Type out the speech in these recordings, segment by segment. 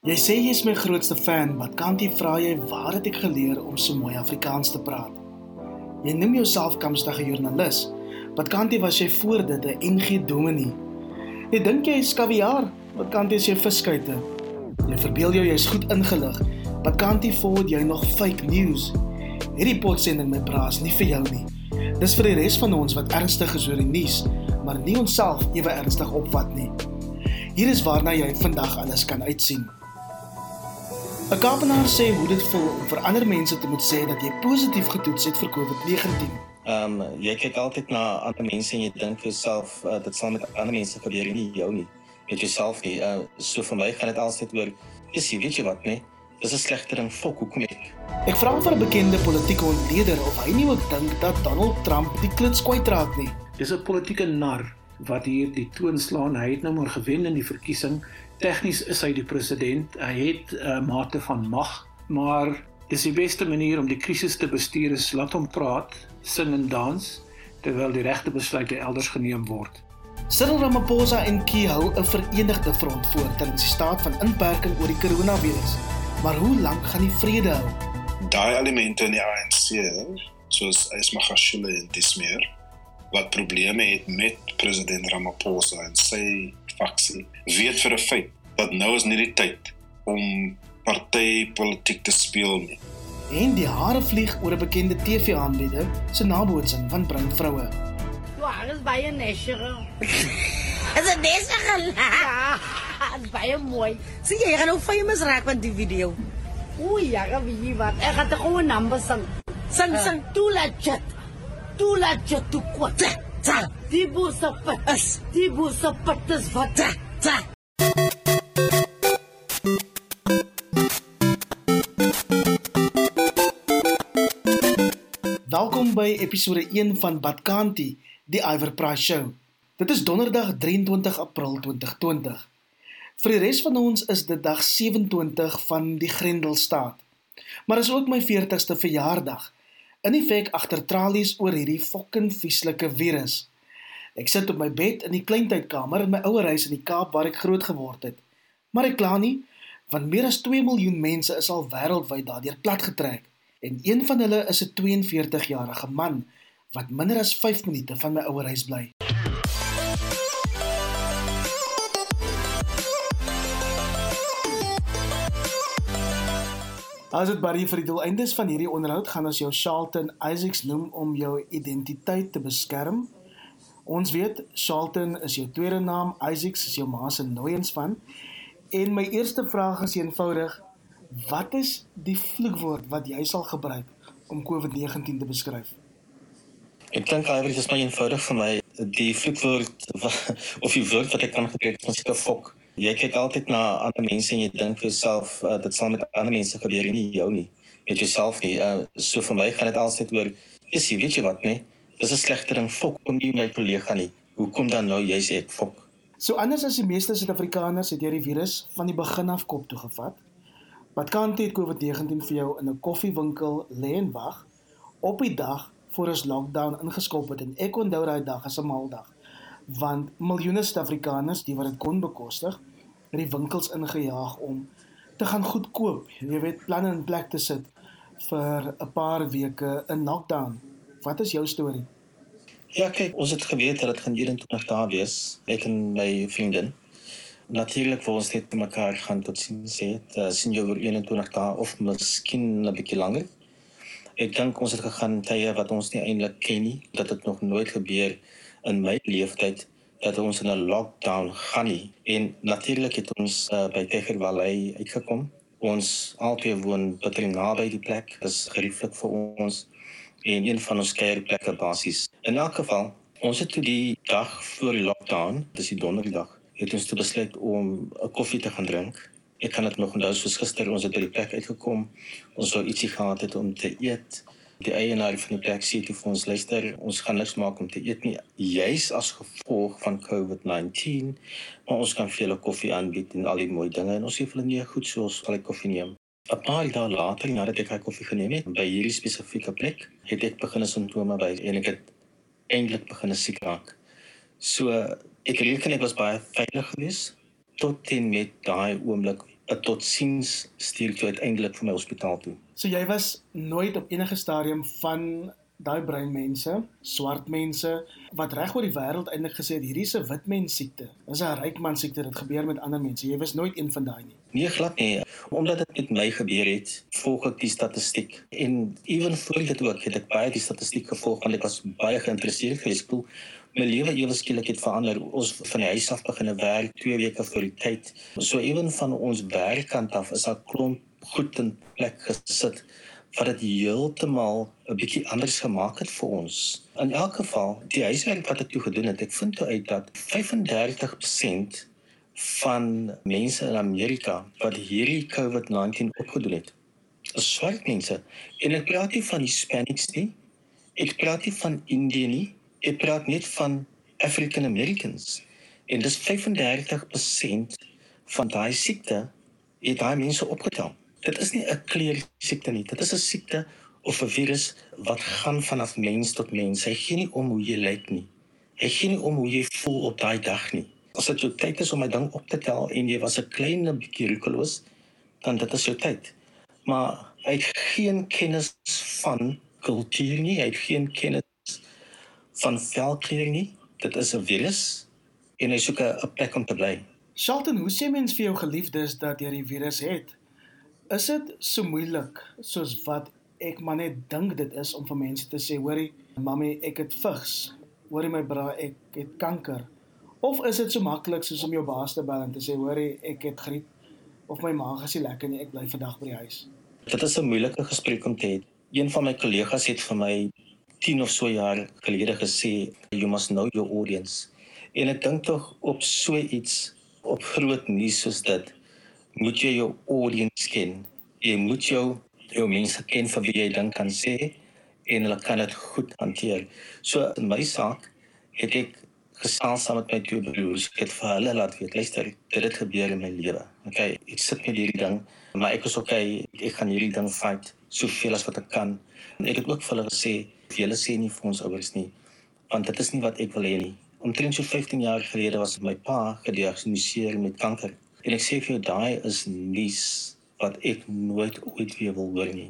Jy sê jy's my grootste fan, wat kan jy vra jy waar het ek geleer om so mooi Afrikaans te praat? Jy noem jouself kamstige joernalis. Wat kan jy was jy voor dit 'n NG dominee? Jy dink jy is kaviaar? Wat kan jy jy viskuite? Jy verbeel jou jy's goed ingelig. Wat kan jy voor jy nog fake news? Hierdie potsending my braas nie vir jou nie. Dis vir die res van ons wat ernstig is oor die nuus, maar nie onsself ewe ernstig opvat nie. Hier is waarna jy vandag alles kan uitsien. 'n Kaapenaar sê hoe dit voel om vir ander mense te moet sê dat jy positief getoets het vir COVID-19. Ehm um, jy kyk altyd na ander mense en jy dink vir jouself uh, dit sal met ander mense gebeur nie jou nie. Met jouself nie. Uh, so vir my gaan dit altyd oor is jy weet jy wat nee? Dis 'n slegter ding fok hoekom ek. Ek vra vir 'n bekende politieke ontleder of hy nie ook dink dat Donald Trump die klits kwyt raak nie. Dis 'n politieke nar wat hier die toon slaan. Hy het nou maar gewen in die verkiesing Tegnies is hy die president. Hy het 'n uh, mate van mag, maar dis die beste manier om die krisis te bestuur is laat hom praat, sing en dans terwyl die regte besluite elders geneem word. Cyril Ramaphosa en Key hou 'n verenigde front voor teen die staat van inperking oor die koronavirus. Maar hoe lank gaan die vrede hou? Daai elemente in die ANC, soos Ismagashule en Dismeer, wat probleme het met president Ramaphosa en sy faksie weet vir 'n feit dat nou is nie die tyd om partytetiek te speel nie. En die hare vlieg oor 'n bekende TV-aanbieder se nabootsing van bruin vroue. Waar is baie nesere? Is dit nesere? Ja, dit baie mooi. Sien jy, jy gaan nou famous raak met die video. Oei, ja, wie wat? Ek het 'n goeie naam sang. Sing sing. Toelatjat. Toelatjat toe kwat. Ta. Die bosse pat is. Die bosse pat is wat. Ta. Ta. Welkom by episode 1 van Badkanti, die Iver Price Show. Dit is Donderdag 23 April 2020. Vir die res van ons is dit dag 27 van die Grendelstaat. Maar is ook my 40ste verjaardag. In effek agter tralies oor hierdie fucking vieslike virus. Ek sit op my bed in die kleintydkamer in my ouer huis in die Kaap waar ek groot geword het. Maar ek kla nie, want meer as 2 miljoen mense is al wêreldwyd daardeur platgetrek en een van hulle is 'n 42-jarige man wat minder as 5 minute van my ouer huis bly. As dit baie vir die doeleindes van hierdie onderhoud gaan ons jou Charlton Isaacs noem om jou identiteit te beskerm. Ons weet Charlton is jou tweede naam, Isaacs is jou ma se nooiens van. En my eerste vraag is eenvoudig: wat is die vloekwoord wat jy sal gebruik om COVID-19 te beskryf? Ek dink iewers is maar eenvoudig vir my die vloekwoord of die woord wat ek kan gebruik om te fok. Jy kyk altyd na ander mense en jy dink vir jouself uh, dit sal met ander mense gebeur nie jou nie. Met jouself nie. Uh, so vir my gaan dit altyd oor is jy weet jy wat nee? Dis 'n slegter ding fok om nie my kollega nie. Hoekom dan nou jy's ek fok? So anders as die meeste Suid-Afrikaners het jy die virus van die begin af kop toe gevat. Wat kan dit COVID-19 vir jou in 'n koffiewinkel lê en wag op die dag voor ons lockdown ingeskop het en ek onthou daai dag as 'n maldag want miljoene Suid-Afrikaners die wat dit kon bekostig het die winkels ingejaag om te gaan goedkoop. Jy weet planne in plek te sit vir 'n paar weke in lockdown. Wat is jou storie? Ja, kyk, ons het geweet dat dit gaan 21 dae wees, ek en my vriendin. Natuurlik wou ons net mekaar gaan tot sien sê, uh, sien jou oor 21 dae of miskien 'n bietjie langer. Ek dink ons het gegaan tye wat ons nie eintlik ken nie, dat dit nog nooit gebeur in my lewenstyd dat ons in 'n lockdown gaan nie. En natuurlik het ons uh, by Tegervallei uitgekom. Ons altyd woon baie naby die plek. Dit is gerieflik vir ons en een van ons keierplekke basies. In elk geval, ons het toe die dag voor die lockdown, dis die donderdag, het ons toe besluit om 'n koffie te gaan drink. Ek kan dit nog onthou soos gister ons het by die plek uitgekom. Ons wou ietsie gehad het om te eet die eienaar van die plek sê toe vir ons luister ons gaan niks maak om te eet nie. Juis as gevolg van COVID-19 maar ons kan vir julle koffie aanbied en al die mooi dinge. En ons sê vir hulle nee goed so ons sal die koffie neem. 'n paar dae later nadat ek hy koffie geneem het by hierdie spesifieke plek het ek begin simptome by en ek het eintlik begin siek raak. So ek reken ek was baie veilig geweest tot en met daai oomblik 'n totsiens stuur toe uiteindelik vir my hospitaal toe. So jy was nooit op enige stadium van daai breinmense, swart mense wat reg oor die wêreld eintlik gesê het hierdie is 'n wit mens siekte. Dis 'n ryk man siekte, dit gebeur met ander mense. Jy was nooit een van daai nie. Nee, glad nie. Omdat dit met my gebeur het, volg ek die statistiek. En ewen voor dit ook het ek baie die statistiek gevolg want ek was baie geïnteresseerd geweest. Ek my lewe ewe skielik het verander. Ons van die huis af begin werk 2 weke voor die tyd. So ewen van ons werkkant af is daar klomp goed in plek gesit wat dit heeltemal 'n bietjie anders gemaak het vir ons. In elk geval, die huiswerk wat ek toe gedoen het, ek vind toe uit dat 35% van mense in Amerika wat hierdie COVID-19 opgedoen het, is swart mense. En ek praat nie van Hispanics nie. Ek praat nie van Indië nie. Ek praat net van African Americans. En dis 35% van daai siekte het daai mense opgetel dit is nie 'n kleur siekte nie. Dit is 'n siekte of 'n virus wat gaan vanaf mens tot mens. Hy gee nie om hoe jy lyk nie. Hy gee nie om hoe jy voel op daai dag nie. As dit jou tyd is om my ding op te tel en jy was 'n klein bietjie rukeloos, dan dit is jou tyd. Maar hy het geen kennis van kultuur nie. Hy het geen kennis van velkleur nie. Dit is 'n virus en hy soek 'n plek om te bly. Shelton, hoe sê mens vir jou geliefdes dat jy die virus het? is dit so moeilik soos wat ek maar net dink dit is om vir mense te sê hoorie mami ek het vigs hoorie my bra ek het kanker of is dit so maklik soos om jou baas te bel en te sê hoorie ek het griep of my maag is nie lekker nie ek bly vandag by die huis dit is 'n moeilike gesprek om te hê een van my kollegas het vir my 10 of so jaar gelede gesê you must know your audience en ek dink tog op so iets op groot nuus soos dit moet jy jou audience ken. Jy moet jou jou mense ken vir wie jy dan kan sê en hulle kan dit goed hanteer. So in my saak het ek gesels saam met my twee broers. Ek het vir hulle laat weet, luister, dit het gebeur in my lewe. Okay, ek sit met hierdie ding, maar ek is okay. Ek gaan hierdie ding fight soveel as wat ek kan. En ek het ook vir hulle gesê, julle sê nie vir ons ouers nie, want dit is nie wat ek wil hê nie. Omtrent so 15 jaar gelede was my pa gediagnoseer met kanker. En ek sê vir jou daai is nuus wat ek nooit ooit weer wil hoor nie.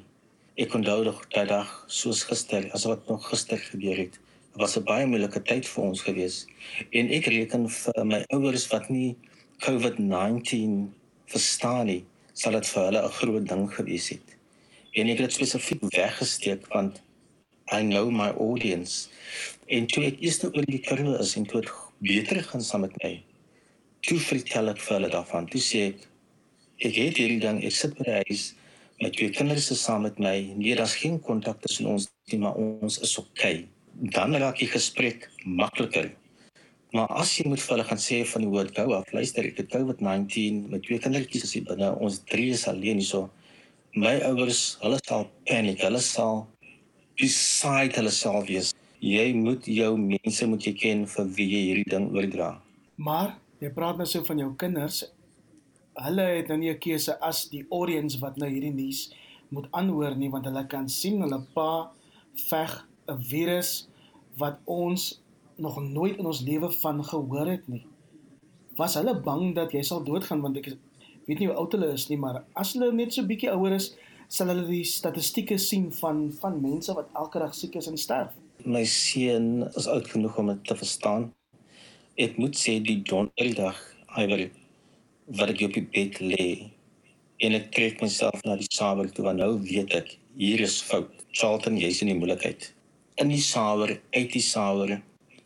Ek onthou nog daai dag soos gister, as wat nog gister gebeur het. Dit was 'n baie moeilike tyd vir ons gewees. En ek reken vir my ouers wat nie COVID-19 verstaan nie, sal dit vir hulle 'n groot ding gewees het. En ek het dit spesifiek weggesteek want I know my audience. En toe ek eers oor die kurwe is en toe dit beter gaan saam met my toe vertel ek vir hulle daarvan. Toe sê ek ek het hierdie ding, ek sit by die huis met twee kinders se saam met my. Nee, daar's geen kontak tussen ons nie, maar ons is. Okay. Dan raak die gesprek makliker. Maar as jy moet vir hulle gaan sê van die woord gou af, luister, ek het COVID-19 met twee kindertjies as jy binne ons drie is alleen hierso. My ouers, hulle sal paniek, hulle sal beside hulle self wees. Jy moet jou mense moet jy ken vir wie jy hierdie ding oordra. Maar jy praat nou so van jou kinders. Hulle het nou nie 'n keuse as die audience wat nou hierdie nuus moet aanhoor nie want hulle kan sien hulle pa veg 'n virus wat ons nog nooit in ons lewe van gehoor het nie. Was hulle bang dat jy sal doodgaan want ek weet nie hoe oud hulle is nie, maar as hulle net so bietjie ouer is, sal hulle die statistieke sien van van mense wat elke dag siek is en sterf. My seun is oud genoeg om dit te verstaan. Ek moet sê die donderdag iwer wat ek op die bed lê en ek trek myself na die sawer toe want nou weet ek hier is fout. Charlton jy's in die moeilikheid. In die sawer uit die sawer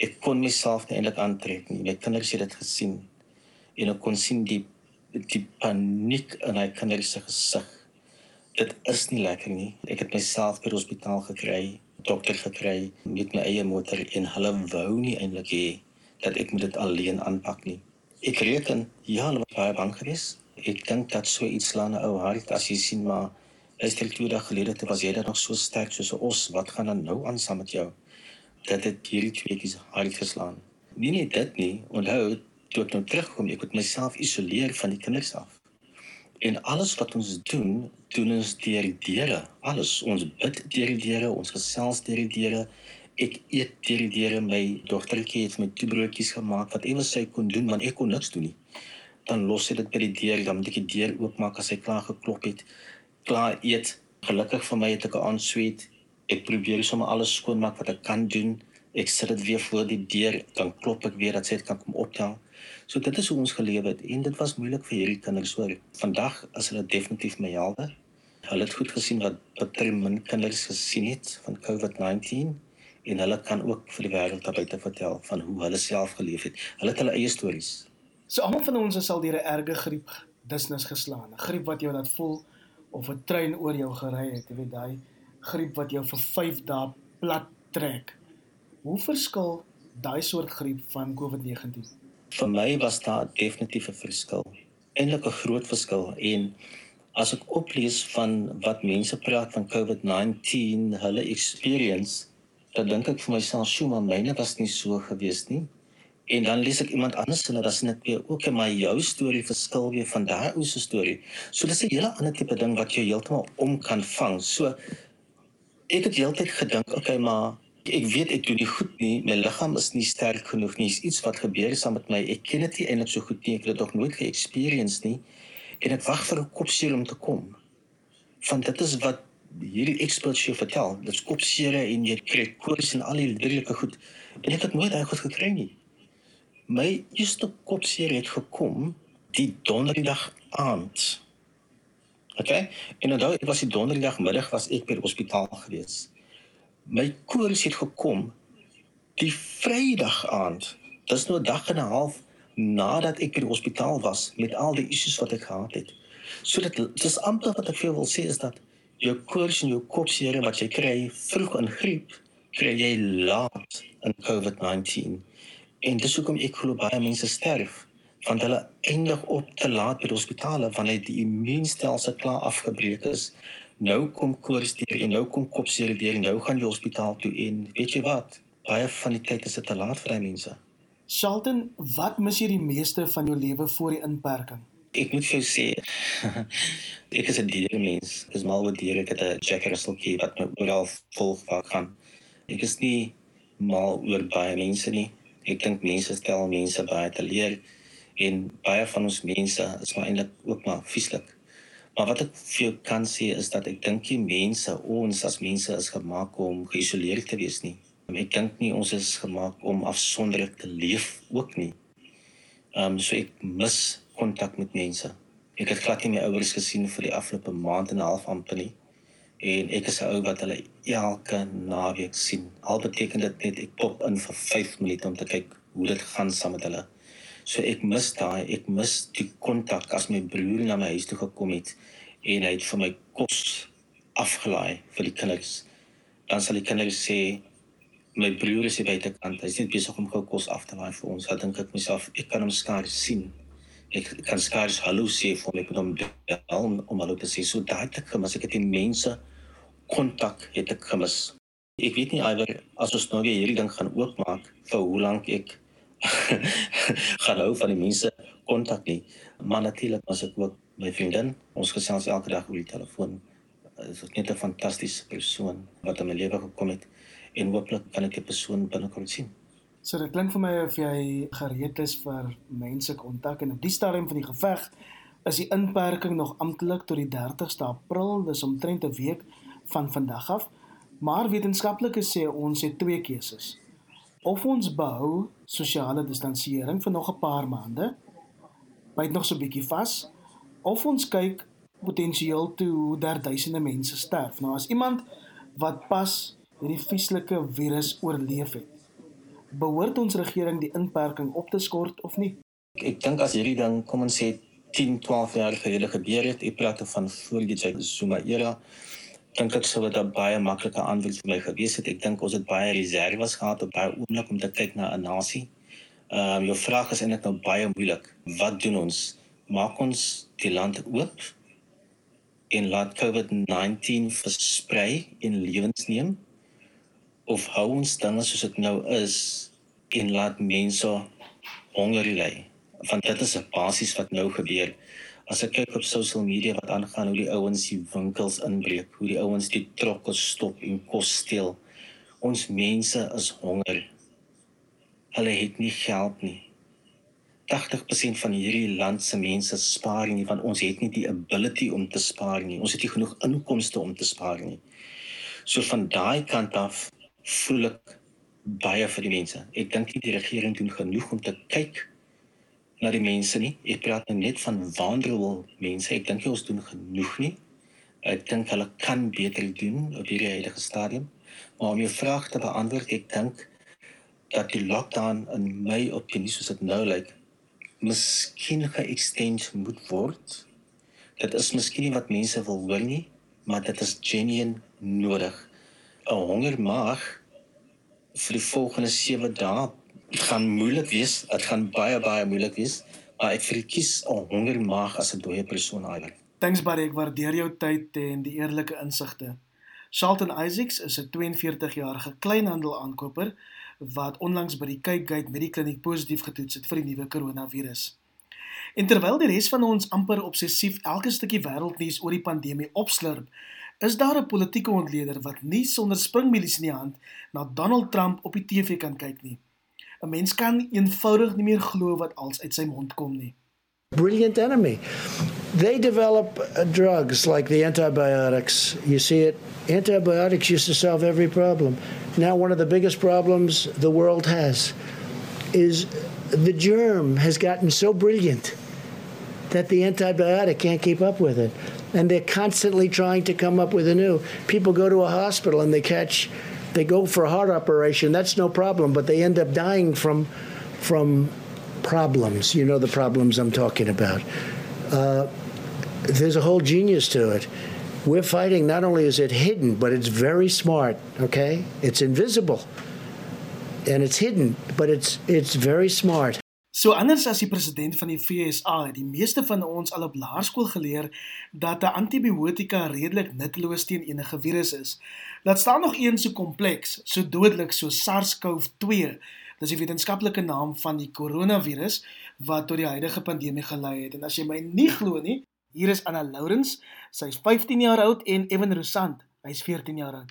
ek kon myself nie eintlik aantrek nie. My kinders het dit gesien en ek kon sien die die paniek in hy kinders se gesig dit is nie lekker nie ek het myself by die hospitaal gekry dokter gekry met my eie motor en hulle wou nie eintlik hê dat ek moet dit alleen aanpak nie. Ek reken ja, hulle was baie bang geweest. Ek dink dat so iets 'n ou hart as jy sien maar is dit twee dae gelede toe was jy dan nog so sterk soos 'n os. Wat gaan dan nou aan saam met jou? Dat dit hierdie tweeetjies hart geslaan. Nie net dit nie, onthou toe ek nou terugkom, ek moet myself isoleer van die kinders af. En alles wat ons doen, doen ons deur die deure. Alles, ons bid deur die deure, ons gesels deur die deure ek eet deur die deure my dogtertjie het my twee broodjies gemaak wat ewe sy kon doen want ek kon niks doen nie. dan los hy dit by die deur, dan moet ek die deur oopmaak as hy klaar geklop het. Klaar eet. Gelukkig vir my het ek 'n aansweet. Ek probeer sommer alles skoonmaak wat ek kan doen. Ek sit dit weer voor die deur, dan klop ek weer dat sy dit kan kom optel. So dit is hoe ons geleef het en dit was moeilik vir hierdie kinders hoor. Vandag is hulle definitief my helde. Hulle het goed gesien wat baie min kinders gesien het van COVID-19 en hulle kan ook vir die wêreld daarbuiten vertel van hoe hulle self geleef het. Hulle het hulle eie stories. So almal van ons is al deur 'n erge griep dusnis geslaan. 'n Griep wat jou laat voel of 'n trein oor jou gery het, jy weet daai griep wat jou vir 5 dae plat trek. Hoe verskil daai soort griep van COVID-19? Vir my was daar definitief 'n verskil. Eindelik 'n groot verskil en as ek oplees van wat mense praat van COVID-19, hulle experience dan dink ek vir myself, "Sjoe, maar myne was nie so gewees nie." En dan lees ek iemand anders en dit is net weer ook in my jou storie verskil weer van daai ou se storie. So dis 'n hele ander tipe ding wat jy heeltemal om kan vang. So ek het heeltyd gedink, okay, maar ek weet ek doen nie goed nie. My liggaam is nie sterk genoeg nie. Is iets wat gebeur het saam met my. Ek ken dit nie eintlik so goed nie. Ek het dit nog nooit ge-experience nie. En ek wag vir 'n kopseer om te kom. Want dit is wat hierdie experts jou vertel, dit's kopseer en jy kry koors en al die liderlike goed. En ek het nooit daai goed gekry nie. My eerste kopseer het gekom die donderdag aand. OK? En onthou, dit was die donderdag middag was ek by die hospitaal gewees. My koors het gekom die Vrydag aand. Dis nou 'n dag en 'n half nadat ek by die hospitaal was met al die issues wat ek gehad het. So dit dis amper wat ek vir jou wil sê is dat jou koors en jou kopseer wat jy kry vroeg in griep, kry jy laat in COVID-19. En dis hoekom ek glo baie mense sterf want hulle eindig op te laat by die hospitale wanneer die immuunstelsel klaar afgebreek is. Nou kom koors deur en nou kom kopseer deur en nou gaan jy hospitaal toe en weet jy wat? Baie van die tyd is dit te laat vir daai mense. Shelton, wat mis jy die meeste van jou lewe voor die inperking? Ek moet vir jou sê ek is 'n dieremens. Ek is mal oor diere. Ek het 'n Jack Russell Key wat my oral volg waar kan. Ek is nie mal oor baie mense nie. Ek dink mense stel mense baie te leer en baie van ons mense is maar eintlik ook maar vieslik. Maar wat ek vir jou kan sê is dat ek dink die mense, ons as mense is gemaak om geïsoleerd te wees nie. Ek dink nie ons is gemaak om afsonderlik te leef ook nie. Ehm um, so ek mis kontak met mense. Ek het glad nie my ouers gesien vir die afgelope maand en 'n half amper nie. En ek is 'n ou wat hulle elke naweek sien. Al beteken dit net ek pop in vir 5 minute om te kyk hoe dit gaan saam met hulle. So ek mis daai, ek mis die kontak as my broer na my huis toe gekom het en hy het vir my kos afgelaai vir die kinders. Dan sal die kinders sê my broer is by die kant. Hy's net besig om gou kos af te laai vir ons. Dan dink ek myself, ek kan hom skaars sien ek kan skaars hallo sê vir my met hom bel om hallo te sê so daai te kom as ek dit mense kontak het ek gemis ek weet nie alwer as ons nou weer hierdie ding gaan oopmaak vir hoe lank ek gaan hou van die mense kontak nie maar natuurlik as ek ook my vriendin ons gesels elke dag oor die telefoon is dit net 'n fantastiese persoon wat in my lewe gekom het en hooplik kan ek die persoon binnekort sien So dit klink vir my of jy gereed is vir mense kontak en op die stadium van die geveg is die inperking nog amptelik tot die 30ste April, dis omtrent 'n week van vandag af. Maar wetenskaplikes sê ons het twee keuses. Of ons behou sosiale distansiering vir nog 'n paar maande, byt nog so 'n bietjie vas, of ons kyk potensieel toe hoe daar duisende mense sterf. Nou as iemand wat pas hierdie vieslike virus oorleef het, behoort ons regering die inperking op te skort of nie? Ek, ek dink as hierdie ding kom ons sê 10, 12 jaar gelede gebeur het, ek praat van voor die Zuma era, dink ek sou dit 'n baie maklike antwoord vir my gewees het. Ek dink ons het baie reserves gehad op baie oomblik om te kyk na 'n nasie. Ehm um, jou vraag is eintlik nou baie moeilik. Wat doen ons? Maak ons die land oop en laat COVID-19 versprei en lewens neem? of hou ons dinge soos dit nou is en laat mense honger ly want dit is 'n basies wat nou gebeur as ek kyk op social media wat aangaan hoe die ouens die winkels inbreek hoe die ouens die trokke stop en kos steel ons mense is honger hulle het nie geld nie 80% van hierdie land se mense spaar nie want ons het nie die ability om te spaar nie. Ons het nie genoeg inkomste om te spaar nie. So van daai kant af voel ek baie vir die mense. Ek dink die regering doen genoeg om te kyk na die mense nie. Ek praat nou net van vulnerable mense. Ek dink ons doen genoeg nie. Ek dink hulle kan beter doen op hierdie huidige stadium. Maar om jou vraag te beantwoord, ek dink dat die lockdown in my opinie soos dit nou lyk, miskien geëxtend moet word. Dit is miskien wat mense wil hoor nie, maar dit is genuine nodig. 'n Hongermaag vir die volgende 7 dae gaan moeilik wees. Dit gaan baie baie moeilik wees, maar ek verkies 'n hongermaag as 'n dooie persoon eigenlijk. Thanks Barry, ek waardeer jou tyd en die eerlike insigte. Charlton Isaacs is 'n 42-jarige kleinhandel-aankoper wat onlangs by die Cape Gate Medikliniek positief getoets het vir die nuwe koronavirus. En terwyl die res van ons amper obsessief elke stukkie wêreldnuus oor die pandemie opslurp, is daar 'n politieke ontleder wat nie sonder springmelies in die hand na Donald Trump op die TV kan kyk nie. 'n Mens kan eenvoudig nie meer glo wat als uit sy mond kom nie. Brilliant enemy. They develop uh, drugs like the antibiotics. You see it. Antibiotics used to solve every problem. Now, one of the biggest problems the world has is the germ has gotten so brilliant that the antibiotic can't keep up with it. And they're constantly trying to come up with a new. People go to a hospital and they catch, they go for a heart operation. That's no problem, but they end up dying from, from problems. You know the problems I'm talking about. Uh, there's a whole genius to it. we're fighting not only is it hidden, but it's very smart, okay? It's invisible. And it's hidden, but it's it's very smart. So anders as die president van die FSA, die meeste van ons al op laerskool geleer dat 'n antibiotika redelik nutteloos teen enige virus is. Laat staan nog een so kompleks, so dodelik so SARS-CoV-2. Dis die wetenskaplike naam van die koronavirus wat tot die huidige pandemie gelei het. En as jy my nie glo nie, Hier is Anna Lourens. Sy's 15 jaar oud en Evan Rosant, hy's 14 jaar oud.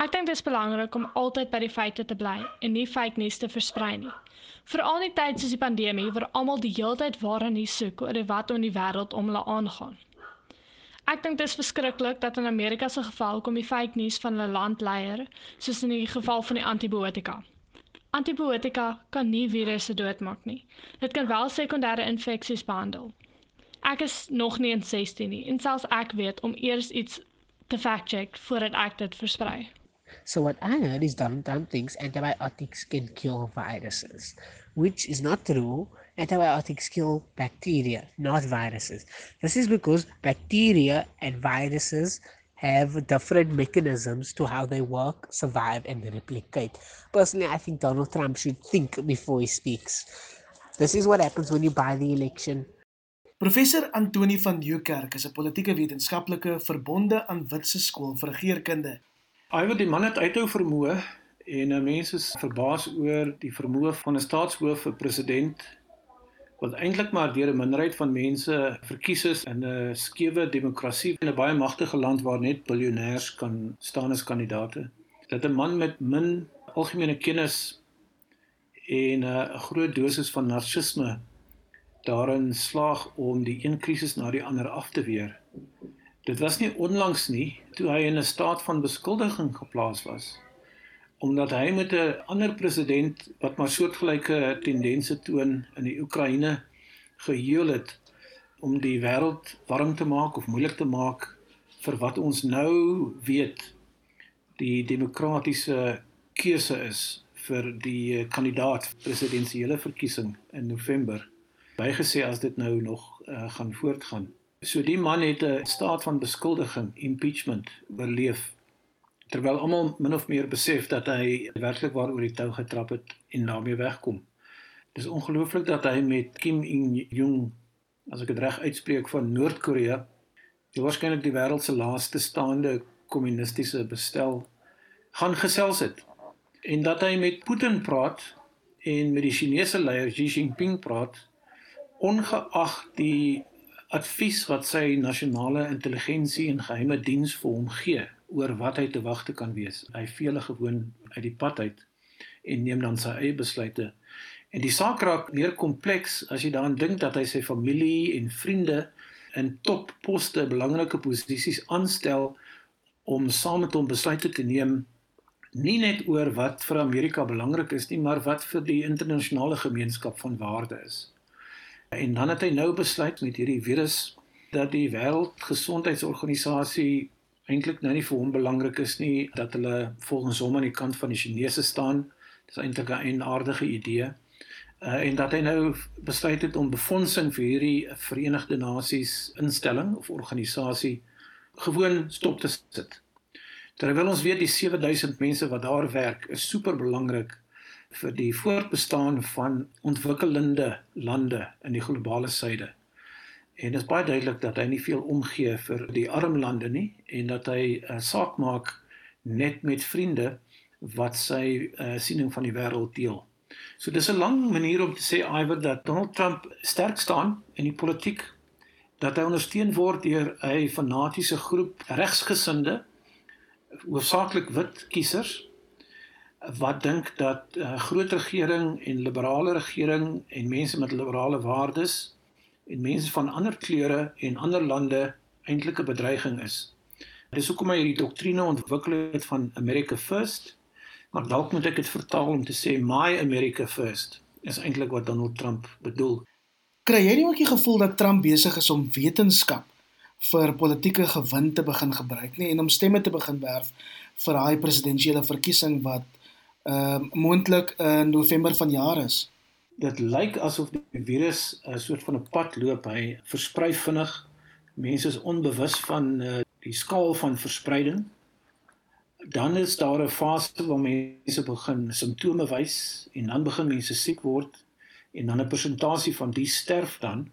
Ek dink dit is belangrik om altyd by die feite te bly en nie fake nuus te versprei nie. Veral in tye soos die pandemie waar almal die hele tyd waaraan nuus soek oor wat in die wêreld om hulle aangaan. Ek dink dit is verskriklik dat in Amerika se geval kom die fake nuus van 'n landleier, soos in die geval van die antibiotika. Antibiotika kan nie virusse doodmaak nie. Dit kan wel sekondêre infeksies behandel. Ek is nog nie in 16 nie en selfs ek weet om eers iets te fact check voordat ek dit versprei. So what I heard is Donald Trump thinks antibiotics can cure viruses, which is not true. Antibiotics kill bacteria, not viruses. This is because bacteria and viruses have different mechanisms to how they work, survive, and replicate. Personally, I think Donald Trump should think before he speaks. This is what happens when you buy the election Professor Antoni van Nieuwkerk is 'n politieke wetenskaplike verbonde aan Witse skool vir regeringskunde. Hy wat die man het uithou vermoë en mense is verbaas oor die vermoë van 'n staatshoof vir president wat eintlik maar deur 'n minderheid van mense verkies is in 'n skewe demokrasie in 'n baie magtige land waar net biljoenêers kan staan as kandidaate. Dat 'n man met min algemene kennis en 'n groot dosis van narcisme daarin slaag om die een krisis na die ander af te weer. Dit was nie onlangs nie toe hy in 'n staat van beskuldiging geplaas was omdat hy met 'n ander president wat maar soortgelyke tendense toon in die Oekraïne gehuil het om die wêreld warm te maak of moeilik te maak vir wat ons nou weet die demokratiese keuse is vir die kandidaat presidensiële verkiesing in November bygesê as dit nou nog uh, gaan voortgaan. So die man het 'n staat van beskuldiging, impeachment oorleef terwyl almal min of meer besef dat hy werklik waar oor die tou getrap het en daarmee wegkom. Dis ongelooflik dat hy met Kim Il Jung, as ek dit reg uitspreek van Noord-Korea, die waarskynlik die wêreld se laaste staande kommunistiese bestel gaan gesels het en dat hy met Putin praat en met die Chinese leier Xi Jinping praat ongeag die advies wat sy nasionale intelligensie en geheime diens vir hom gee oor wat hy te wagte kan wees. Hy vele gewoon uit die pad uit en neem dan sy eie besluite En die saak raak meer kompleks as jy daaraan dink dat hy sy familie en vriende in topposte, belangrike posisies aanstel om saam met hom besluite te neem nie net oor wat vir Amerika belangrik is nie, maar wat vir die internasionale gemeenskap van waarde is. En dan het hy nou besluit met hierdie virus dat die Wêreldgesondheidsorganisasie eintlik nou nie vir hom belangrik is nie dat hulle volgens hom aan die kant van die Chinese staan. Dis eintlik 'n aardige idee. Uh, en dat hy nou besluit het om befondsing vir hierdie Verenigde Nasies instelling of organisasie gewoon stop te sit. Terwyl ons weet die 7000 mense wat daar werk is super belangrik vir die voortbestaan van ontwikkelende lande in die globale suide. En dit is baie duidelik dat hy nie veel omgee vir die arm lande nie en dat hy uh, saak maak net met vriende wat sy uh, siening van die wêreld deel. So dis 'n lang manier om te sê iwer dat Donald Trump sterk staan in die politiek dat hy ondersteun word deur 'n fanatiese groep regsgesinde hoofsaaklik wit kiesers wat dink dat 'n uh, groot regering en liberale regering en mense met liberale waardes en mense van ander kleure en ander lande eintlik 'n bedreiging is. Dis hoekom hy hierdie doktrine ontwikkel het van America First. Maar dalk moet ek dit vertaal om te sê My America First is eintlik wat Donald Trump bedoel. Kry jy nie ook die gevoel dat Trump besig is om wetenskap vir politieke gewin te begin gebruik nie en om stemme te begin werf vir daai presidentsiële verkiesing wat ehm uh, moontlik in November vanjaar is? dit lyk asof die virus 'n soort van 'n pad loop. Hy versprei vinnig. Mense is onbewus van uh, die skaal van verspreiding. Dan is daar 'n fase waar mense begin simptome wys en dan begin mense siek word en dan 'n persentasie van die sterf dan.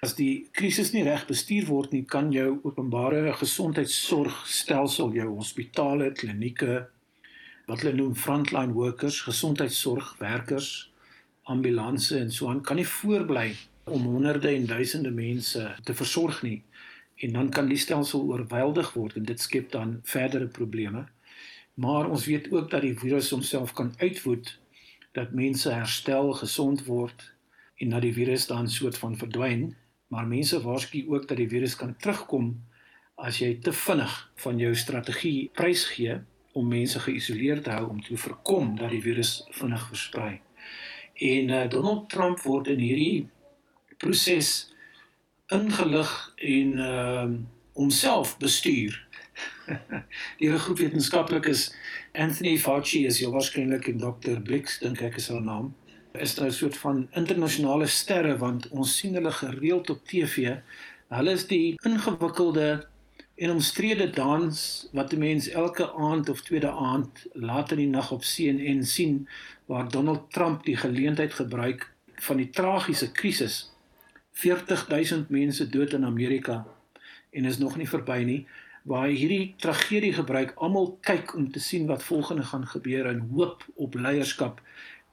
As die krisis nie reg bestuur word nie, kan jou openbare gesondheidsorgstelsel, jou hospitale, klinieke, wat hulle noem frontline workers, gesondheidsorgwerkers, ambulanse en so aan kan nie voorbly om honderde en duisende mense te versorg nie. En dan kan die stelsel oorweldig word en dit skep dan verdere probleme. Maar ons weet ook dat die virus homself kan uitvoed dat mense herstel, gesond word en dat die virus dan soort van verdwyn, maar mense waarsku ook dat die virus kan terugkom as jy te vinnig van jou strategie prysgee om mense geïsoleer te hou om te voorkom dat die virus vinnig versprei. En uh, Donald Trump word in hierdie proses ingelig en ehm uh, homself bestuur. Die groep wetenskaplikes Anthony Fauci is hier waarskynlik en Dr. Blix dink ek is sy naam. Is 'n soort van internasionale sterre want ons sien hulle gereeld op TV. Hulle is die ingewikkelde en omstrede dans wat 'n mens elke aand of tweede aand laat in die nag op CNN sien waar Donald Trump die geleentheid gebruik van die tragiese krisis 40000 mense dood in Amerika. En is nog nie verby nie waar hierdie tragedie gebruik almal kyk om te sien wat volgende gaan gebeur en hoop op leierskap.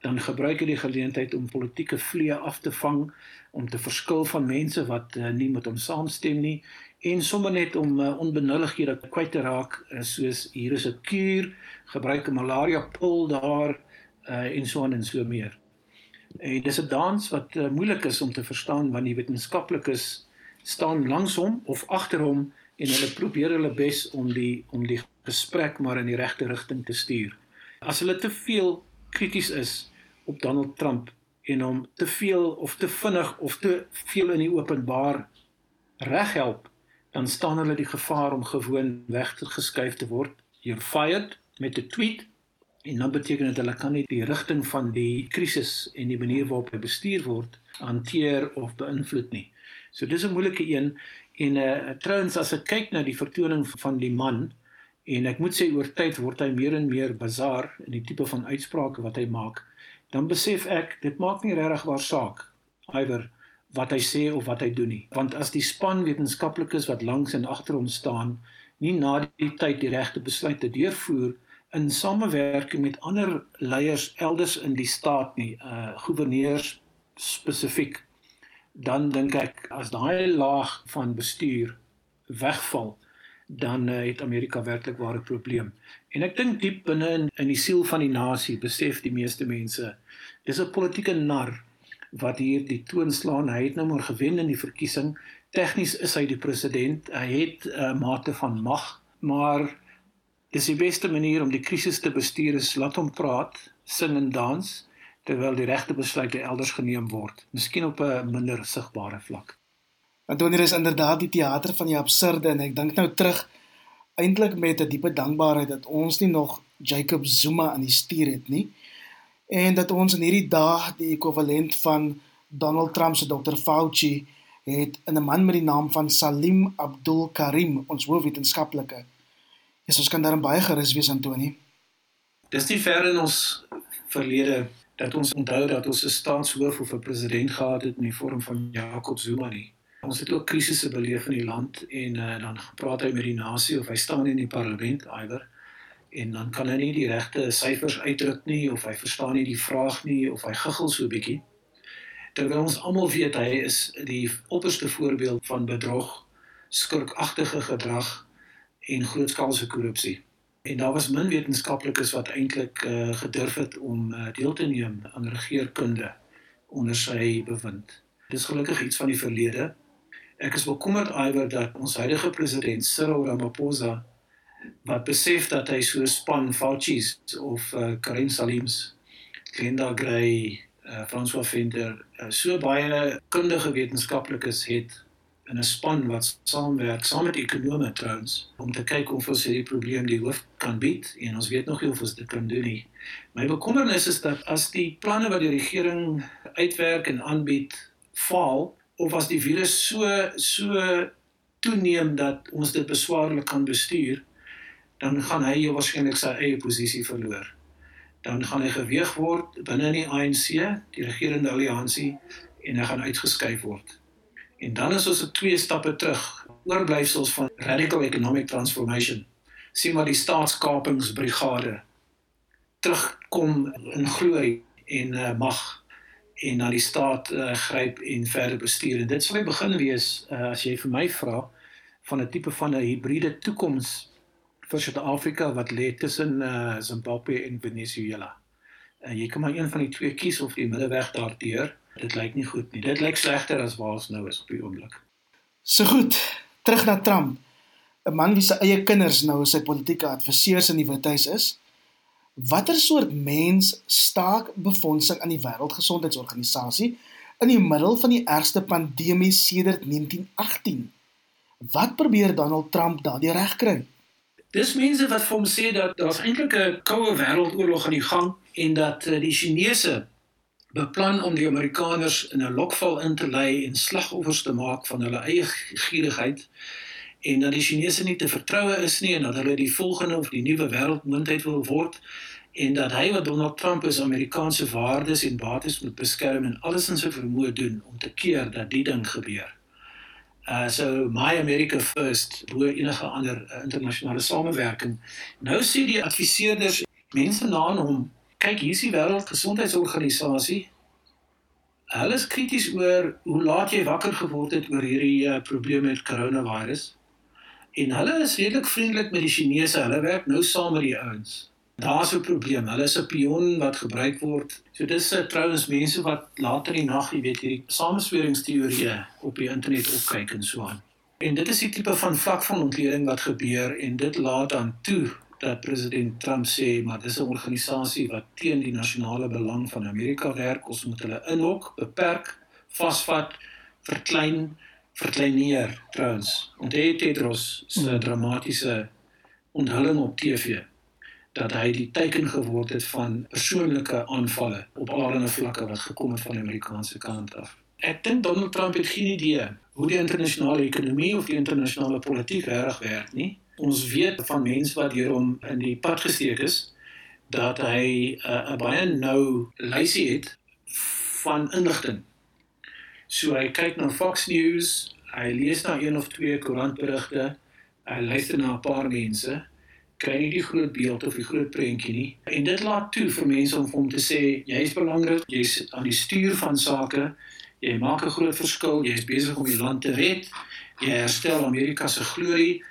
Dan gebruik hy die geleentheid om politieke vleie af te vang om te verskil van mense wat uh, nie met hom saamstem nie en sommer net om uh, onbenullighede kwyt te raak uh, soos hier is 'n kuur gebruik 'n malaria pil daar uh, en so aan en so meer. En dis 'n dans wat uh, moeilik is om te verstaan want die wetenskaplikes staan langs hom of agter hom en hulle probeer hulle bes om die om die gesprek maar in die regte rigting te stuur. As hulle te veel krities is op Donald Trump en hom te veel of te vinnig of te veel in die openbaar reghelp, dan staan hulle die gevaar om gewoon weggeskuif te word. You're fired met 'n tweet En dan beteken dit hulle kan nie die rigting van die krisis en die manier waarop hy bestuur word hanteer of beïnvloed nie. So dis 'n moeilike een en uh trouens as ek kyk na die vertoning van die man en ek moet sê oor tyd word hy meer en meer bazaar in die tipe van uitsprake wat hy maak, dan besef ek dit maak nie regtig waar saak iwer wat hy sê of wat hy doen nie. Want as die span wetenskaplikes wat langs en agter hom staan nie na die tyd die regte besluite deurvoer in samewerking met ander leiers elders in die staat nie, uh goewerneurs spesifiek, dan dink ek as daai laag van bestuur wegval, dan uh, het Amerika werklik ware probleem. En ek dink diep binne in, in die siel van die nasie besef die meeste mense dis 'n politieke nar wat hier die toon slaan. Hy het nou maar gewen in die verkiesing. Tegnies is hy die president. Hy het 'n uh, eh, mate van mag, maar dis die beste manier om die krisis te bestuur is laat hom praat, sing en dans terwyl die regte besluite elders geneem word, miskien op 'n minder sigbare vlak. Antonier is inderdaad die teater van die absurde en ek dink nou terug eintlik met 'n diepe dankbaarheid dat ons nie nog Jacob Zuma aan die stuur het nie en dat ons in hierdie dae die ekwivalent van Donald Trump se Dr Fauci het in 'n man met die naam van Salim Abdul Karim ons hoofwetenskaplike. Yes, ons kan daarin baie gerus wees Antoni. Dis nie ver in ons verlede dat ons onthou dat ons 'n staatshoof of 'n president gehad het in die vorm van Jacob Zuma nie. Ons het ook krisisse beleef in die land en uh, dan praat hy met die nasie of hy staan in die parlement iwer en dan kan hy nie die regte syfers uitdruk nie of hy verstaan nie die vraag nie of hy guggel so 'n bietjie. Terwyl ons almal weet hy is die opperste voorbeeld van bedrog, skurkagtige gedrag en grootskaalse korrupsie. En daar was min wetenskaplikes wat eintlik uh, gedurf het om uh, deel te neem aan regeerkunde onder sy bewind. Dis gelukkig iets van die verlede Ek is bekommerd iwer dat ons huidige president Cyril Ramaphosa wat besef dat hy so span Fauci's of uh, Karim Salims, Glenda Gray, uh, François Venter, uh, so baie kundige wetenskaplikes het in 'n span wat saamwerk saam met ekonome trouens om te kyk of ons hierdie probleem die hoof kan bied en ons weet nog nie of ons dit kan doen nie. My bekommernis is dat as die planne wat die regering uitwerk en aanbied faal, of as die virus so so toeneem dat ons dit beswaarlik kan bestuur, dan gaan hy waarskynlik sy eie posisie verloor. Dan gaan hy geweeg word binne in die ANC, die regerende alliansie en hy gaan uitgeskuif word. En dan is ons op twee stappe terug, oorblyfsels van radical economic transformation. Sien maar die staatskapingsbrigade terugkom in glorie en uh, mag en na die staat uh, gryp en verder bestuur. En dit sal begin wees uh, as jy vir my vra van 'n tipe van 'n hibriede toekoms vir Suid-Afrika wat lê tussen uh, Zimbabwe en Venezuela. En uh, jy kan maar een van die twee kies of die middeweg daardeur. Dit lyk nie goed nie. Dit lyk slegter as waar ons nou is op die oomblik. So goed, terug na Trump. 'n Man wie se eie kinders nou sy politieke adviseurs in die Withuis is. Watter soort mens staak befondsing aan die Wêreldgesondheidsorganisasie in die middel van die ergste pandemie sedert 1918? Wat probeer Donald Trump daardie regkry? Dis mense wat vir hom sê dat daar's eintlik 'n koue wêreldoorlog aan die gang en dat uh, die Chinese beplan om die Amerikaners in 'n lokval in te lei en slagoffers te maak van hulle eie gierigheid en dat die Chinese nie te vertroue is nie en dat hulle die volgende of die nuwe wêreldmoondheid wil word en dat hy wat Donald Trump is Amerikaanse waardes en bates moet beskerm en alles in sy vermoë doen om te keer dat die ding gebeur. Uh so my America first bo enige ander uh, internasionale samewerking. Nou sê die adviseerders mense na hom, kyk hier is die wêreldgesondheidsorganisasie. Hulle is krities oor hoe laat jy wakker geword het oor hierdie uh, probleem met coronavirus. En hulle is redelik vriendelik met die Chinese. Hulle werk nou saam met die ouens. Daar's 'n probleem. Hulle is 'n pion wat gebruik word. So dis uh, trouens mense wat later in die nag, jy weet, hierdie samesweringsteorieë op die internet opkyk en so aan. En dit is die tipe van vlak van ontleding wat gebeur en dit laat dan toe dat president Trump sê maar dis 'n organisasie wat teen die nasionale belang van Amerika werk. Ons moet hulle inhok, beperk, vasvat, verklein verkleineer trouens. En dit Tedros se mm. dramatiese onthulling op TV dat hy die teken geword het van persoonlike aanvalle op allerlei vlakke wat gekom het van die Amerikaanse kant af. Ek dink Donald Trump het geen idee hoe die internasionale ekonomie of die internasionale politiek reg werk nie. Ons weet van mense wat hier om in die pad gesteek is dat hy uh, 'n baie nou lysie het van inligting So hy kyk na Fox News, hy lees na een of twee koerantberigte, hy luister na 'n paar mense, kry nie die groot beeld of die groot prentjie nie. En dit laat toe vir mense om hom te sê jy's belangrik, jy's aan die stuur van sake, jy maak 'n groot verskil, jy's besig om die land te red, jy herstel Amerika se glorie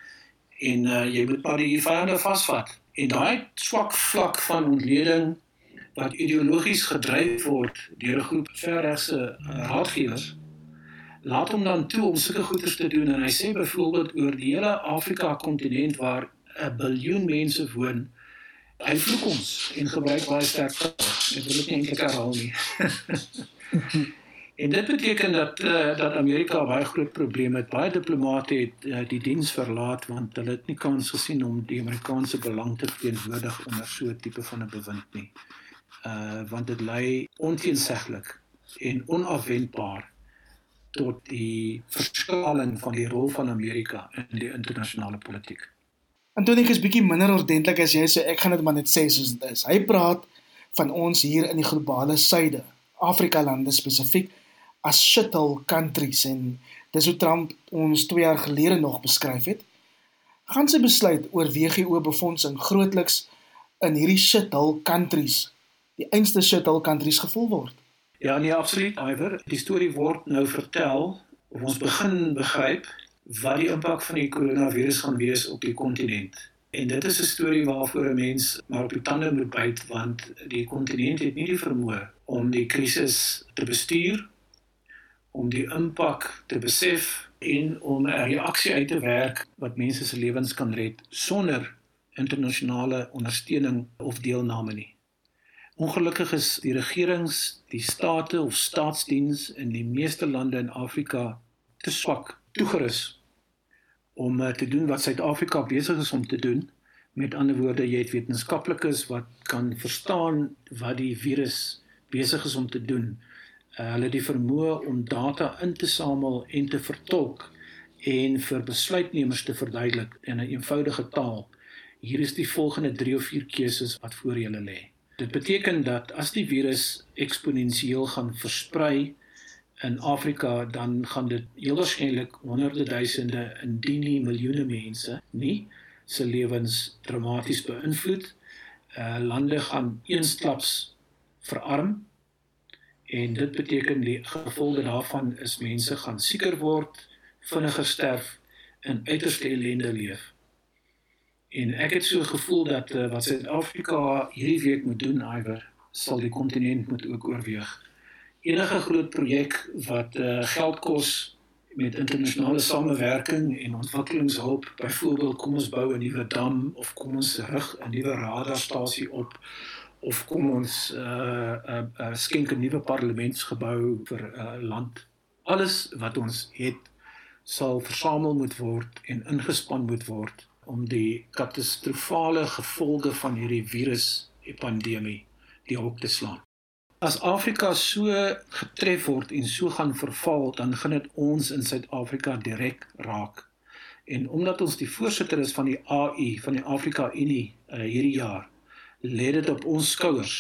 en uh, jy moet maar die vyande vasvat. En daai swak vlak van ontleding wat ideologies gedryf word deur 'n groep verregse uh, raadgewers laat hom dan toe om sulke goeders te doen en hy sê byvoorbeeld oor die hele Afrika kontinent waar 'n biljoen mense woon. Hy vloek ons en gebruik baie sterk ek wil dit nie eintlik herhaal nie. En dit beteken dat uh, dat Amerika baie groot probleme het. Baie diplomate het uh, die diens verlaat want hulle het nie kans gesien om die Amerikaanse belang te verteenwoordig onder so 'n tipe van 'n bewind nie. Uh want dit lei onteenseglik en onafwendbaar tot die verskaling van die rol van Amerika in die internasionale politiek. Antonie is bietjie minder ordentlik as jy sê ek gaan dit maar net sê soos dit is. Hy praat van ons hier in die globale suide, Afrika lande spesifiek as shithole countries en dis hoe Trump ons 2 jaar gelede nog beskryf het. Gaan sy besluit oor WGO befondsing grootliks in hierdie shithole countries die einste shuttle countries gevoel word. Ja, nee, absoluut. Iver, die storie word nou vertel of ons begin begryp wat die impak van die koronavirus gaan wees op die kontinent. En dit is 'n storie waarvoor 'n mens maar op die tande moet byt want die kontinent het nie die vermoë om die krisis te bestuur om die impak te besef en om 'n reaksie uit te werk wat mense se lewens kan red sonder internasionale ondersteuning of deelname nie. Ongelukkig is die regerings, die state of staatsdiens in die meeste lande in Afrika te swak toegerus om uh, te doen wat Suid-Afrika besig is om te doen. Met ander woorde, jy het wetenskaplikes wat kan verstaan wat die virus besig is om te doen. Uh, hulle het die vermoë om data in te samel en te vertolk en vir besluitnemers te verduidelik in 'n eenvoudige taal. Hier is die volgende 3 of 4 keuses wat voor julle lê. Dit beteken dat as die virus eksponensieel gaan versprei in Afrika, dan gaan dit heel waarskynlik honderde duisende indien nie miljoene mense nie se lewens dramaties beïnvloed. Uh lande gaan eensklaps verarm en dit beteken die gevolge daarvan is mense gaan sieker word, vinniger sterf en uiterste ellende leef. En ek het so gevoel dat uh, wat Suid-Afrika hierdie week moet doen, iwer sal die kontinent moet ook oorweeg. Enige groot projek wat uh, geld kos met internasionale samewerking en ontwikkelingshulp, byvoorbeeld kom ons bou 'n nuwe dam of kom ons rig 'n nuwe radarstasie op of kom ons uh, uh, uh, skenk 'n nuwe parlementsgebou vir 'n uh, land. Alles wat ons het sal versamel moet word en ingespan moet word om die katastrofale gevolge van hierdie viruspandemie die hok te slaan. As Afrika so getref word en so gaan verval, dan gaan dit ons in Suid-Afrika direk raak. En omdat ons die voorsitter is van die AU, van die Afrika Unie uh, hierdie jaar, lê dit op ons skouers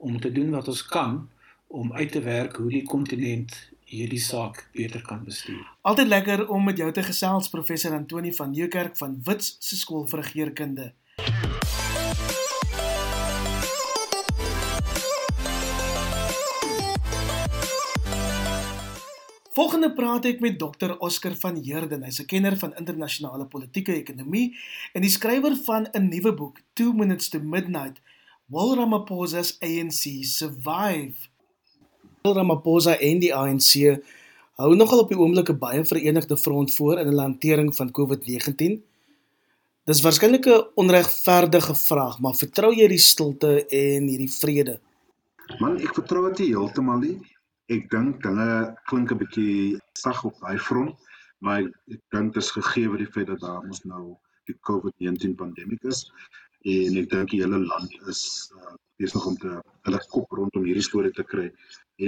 om te doen wat ons kan om uit te werk hoe die kontinent hierdie saak beter kan bestuur. Altyd lekker om met jou te gesels professor Antoni van Nieuwkerk van Wits se skool vir regeringskunde. Volgende praat ek met Dr Oscar van Heerden. Hy's 'n kenner van internasionale politieke ekonomie en die skrywer van 'n nuwe boek, 2 Minutes to Midnight: Will Ramaphosa's ANC Survive? Ramaphosa en die ANC hou nogal op die oomblik 'n baie verenigde front voor in hulle hantering van COVID-19. Dis waarskynlik 'n onregverdige vraag, maar vertrou jy die stilte en hierdie vrede? Man, ek vertrou dit heeltemal nie. Ek dink dinge klink 'n bietjie sag op daai front, maar ek, ek dink dit is gegee die feit dat daar ons nou die COVID-19 pandemie is en ek dink die hele land is uh, besig om te hulle kop rondom hierdie storie te kry.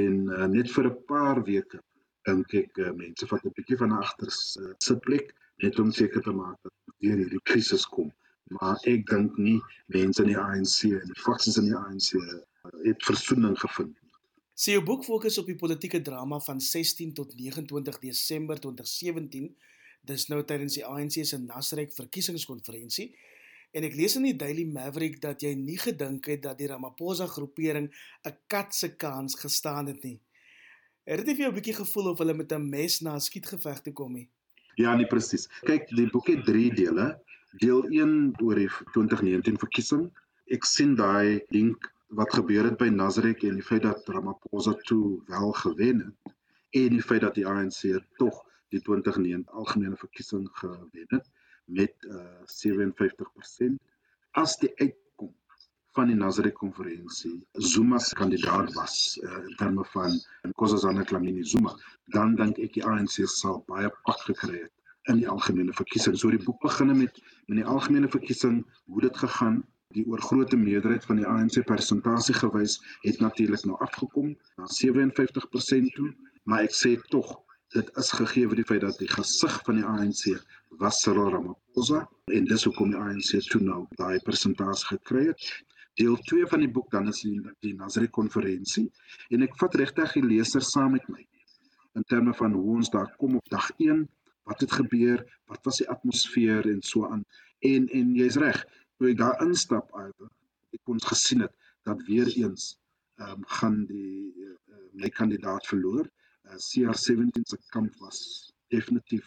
En uh, net vir 'n paar weke dink ek uh, mense vat 'n bietjie van agter uh, sitplek net om seker te maak dat weer hierdie krisis kom. Maar ek dink nie mense in die ANC en die faksies in die ANC uh, het versoening gevind Sy so, boek fokus op die politieke drama van 16 tot 29 Desember 2017 dis nou tydens die ANC se Nasrek verkiesingskonferensie En ek lees in die Daily Maverick dat jy nie gedink het dat die Ramaphosa groepering 'n kat se kans gestaan het nie. Het dit vir jou 'n bietjie gevoel of hulle met 'n mes na 'n skietgeveg toe kom nie? Ja, nee presies. Kyk, die boek het 3 dele. Deel 1 oor die 2019 verkiesing. Ek sien daai link wat gebeur het by Nazareth en die feit dat Ramaphosa toe wel gewen het en die feit dat die ANC tog die 2019 algemene verkiesing gewen het met uh, 57% as die uitkom van die Nazareth konferensie Zuma se kandidaat was uh, in terme van Nkosazana Dlamini Zuma dan dink ek die ANC sal baie pak gekry het in die algemene verkiesing. So die boek begin met met die algemene verkiesing, hoe dit gegaan, die oorgrootste meerderheid van die ANC persentasie gewys het natuurlik nou afgekom na 57% toe, maar ek sê tog dit is gegee vir die feit dat die gesig van die ANC was Cyril Ramaphosa en dis hoekom die ANC toe nou daai persentasie gekry het. Deel 2 van die boek dan is die, die Nazareth konferensie en ek vat regtig die leser saam met my in terme van hoe ons daar kom op dag 1 wat het gebeur, wat was die atmosfeer en so aan. En en jy's reg, toe ek daar instap albe, ek kon gesien het dat weer eens ehm um, gaan die uh, my kandidaat verloor. Uh, CR17 se kamp was definitief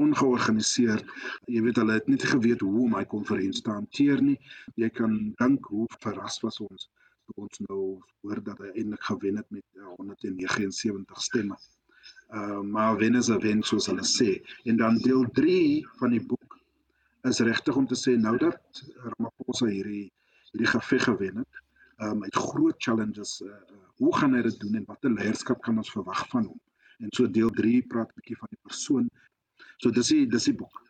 ongeorganiseer. Jy weet hulle het nie geweet hoe om my konferensie te hanteer nie. Jy kan dink hoe verras was ons toe ons nou hoor dat hy eintlik gewen het met uh, 179 stemme uh, maar wen is 'n wen soos hulle sê. En dan deel 3 van die boek is regtig om te sê nou dat Ramaphosa hierdie hierdie geveg gewen het, um, met groot challenges, uh, hoe gaan hy dit doen en watter leierskap kan ons verwag van hom? En so deel 3 praat 'n bietjie van die persoon. So dis die dis die boek.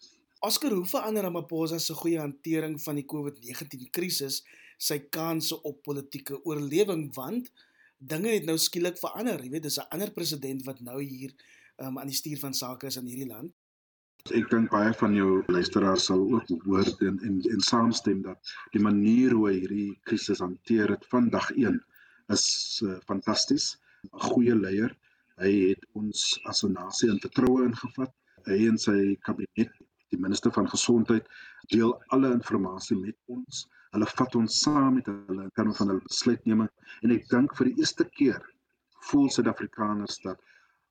Oscar, hoe verander Ramaphosa se goeie hantering van die COVID-19 krisis sy kansse op politieke oorlewing want dinge het nou skielik verander. Jy weet, dis 'n ander president wat nou hier um, aan die stuur van sake is in hierdie land. Ek dink baie van jou luisteraars sal ook hoor en en, en saamstem dat die manier hoe hy hierdie krisis hanteer het van dag 1 is uh, fantasties. 'n Goeie leier. Hy het ons as 'n nasie in vertroue ingevat. Hy en sy kabinet, die minister van gesondheid, deel alle inligting met ons hulle vat ons saam met hulle in terme van hulle besluitneming en ek dink vir die eerste keer voel Suid-Afrikaners dat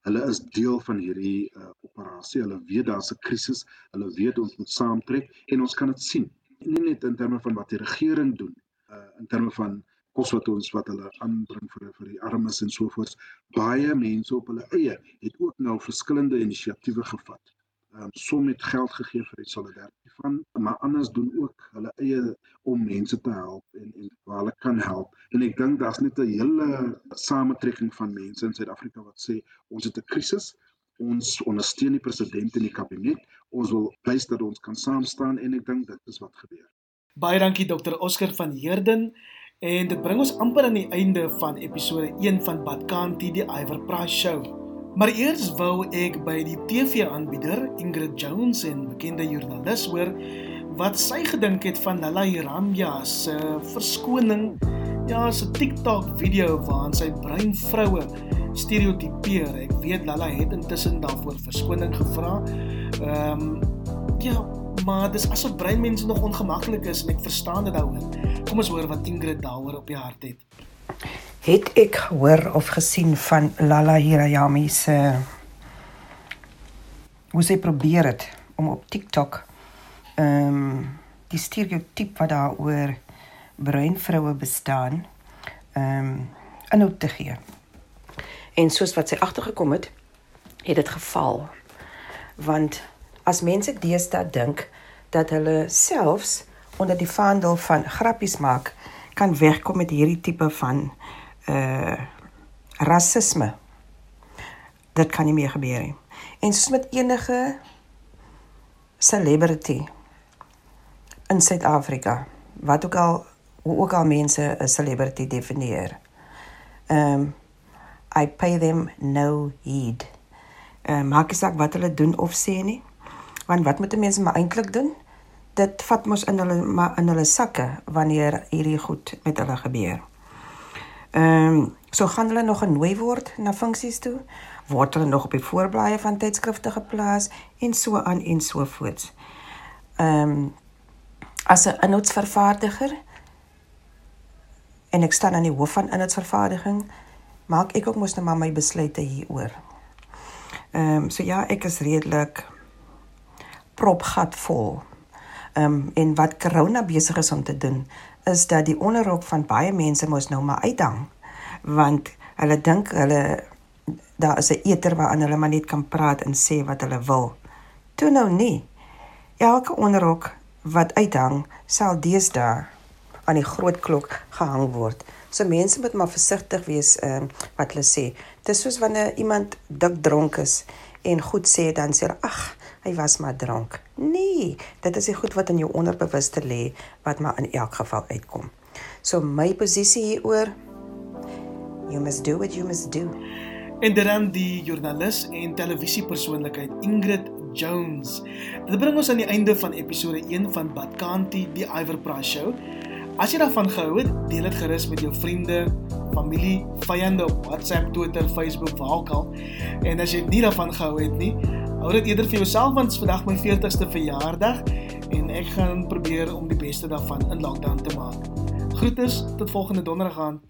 hulle is deel van hierdie uh, operasie. Hulle weet daar's 'n krisis. Hulle weet ons moet saamtrek en ons kan dit sien. Nie net in terme van wat die regering doen, uh, in terme van kos wat ons wat hulle aanbring vir vir die armes en so voort. Baie mense op hulle eie het ook nou verskillende inisiatiewe gevat um, som het geld gegee vir die solidariteit van maar anders doen ook hulle eie om mense te help en en waar hulle kan help. En ek dink daar's net 'n hele samentrekking van mense in Suid-Afrika wat sê ons het 'n krisis ons ondersteun die president en die kabinet. Ons wil wys dat ons kan saam staan. En ek dink dit is wat gebeur. Baie dankie dokter Oscar van Heerden. En dit bring ons amper aan die einde van episode 1 van Badkanti die Iver Price show Maar eers wou ek by die TV-aanbieder Ingrid Jones en bekende joernalis hoor wat sy gedink het van Lala Hiramya se verskoning. Ja, 'n TikTok video waarin sy bruin vroue stereotipeer. Ek weet Lala het intussen daarvoor verskoning gevra. Ehm um, ja, maar dis asof bruin mense nog ongemaklik is en ek verstaan dit daaroor. Kom ons hoor wat Ingrid daaroor op die hart het het ek gehoor of gesien van Lala Hirayami se hoe sy probeer het om op TikTok ehm um, die stereotype wat daar oor bruin vroue bestaan ehm um, inhoud te gee. En soos wat sy agtergekom het, het dit geval. Want as mense deesdae dink dat hulle selfs onder die vaandel van grappies maak kan wegkom met hierdie tipe van uh rasisme. Dit kan nie meer gebeur nie. En soos met enige celebrity in Suid-Afrika, wat ook al hoe ook al mense 'n celebrity definieer. Um I pay them no heed. Uh maak nie saak wat hulle doen of sê nie. Want wat moet mense maar eintlik doen? Dit vat mos in hulle maar in hulle sakke wanneer hierdie goed met hulle gebeur. Ehm um, so gaan hulle nog genooi word na funksies toe, word hulle nog op die voorblaaie van tydskrifte geplaas en so aan en so voort. Ehm um, as 'n inhoudsvervaardiger en ek staan aan die hoof van inhoudsvervaardiging, maak ek ook mos nou maar my besluite hieroor. Ehm um, so ja, ek is redelik propgat vol. Ehm um, en wat corona besig is om te doen is dat die onderrok van baie mense mos nou maar uithang want hulle dink hulle daar is 'n eter waaraan hulle maar net kan praat en sê wat hulle wil. Toe nou nie. Elke onderrok wat uithang sal deesdae aan die groot klok gehang word. So mense moet maar versigtig wees ehm uh, wat hulle sê. Dis soos wanneer iemand dik dronk is en goed sê dan sê hulle ag, hy was maar dronk. Nee, dit is die goed wat in jou onderbewuste lê wat maar in elk geval uitkom. So my posisie hieroor you must do what you must do. En dan die joernalis en televisiepersoonlikheid Ingrid Jones. Dit bring ons aan die einde van episode 1 van Badkanti die Iver Price Show. As jy daarvan gehou het, deel dit gerus met jou vriende, familie, vyande op WhatsApp, Twitter, Facebook, waar ook al. En as jy nie daarvan gehou het nie, hou dit eerder vir jouself want dit is vandag my 40ste verjaardag en ek gaan probeer om die beste daarvan in lockdown te maak. Groete tot volgende donderdag aan.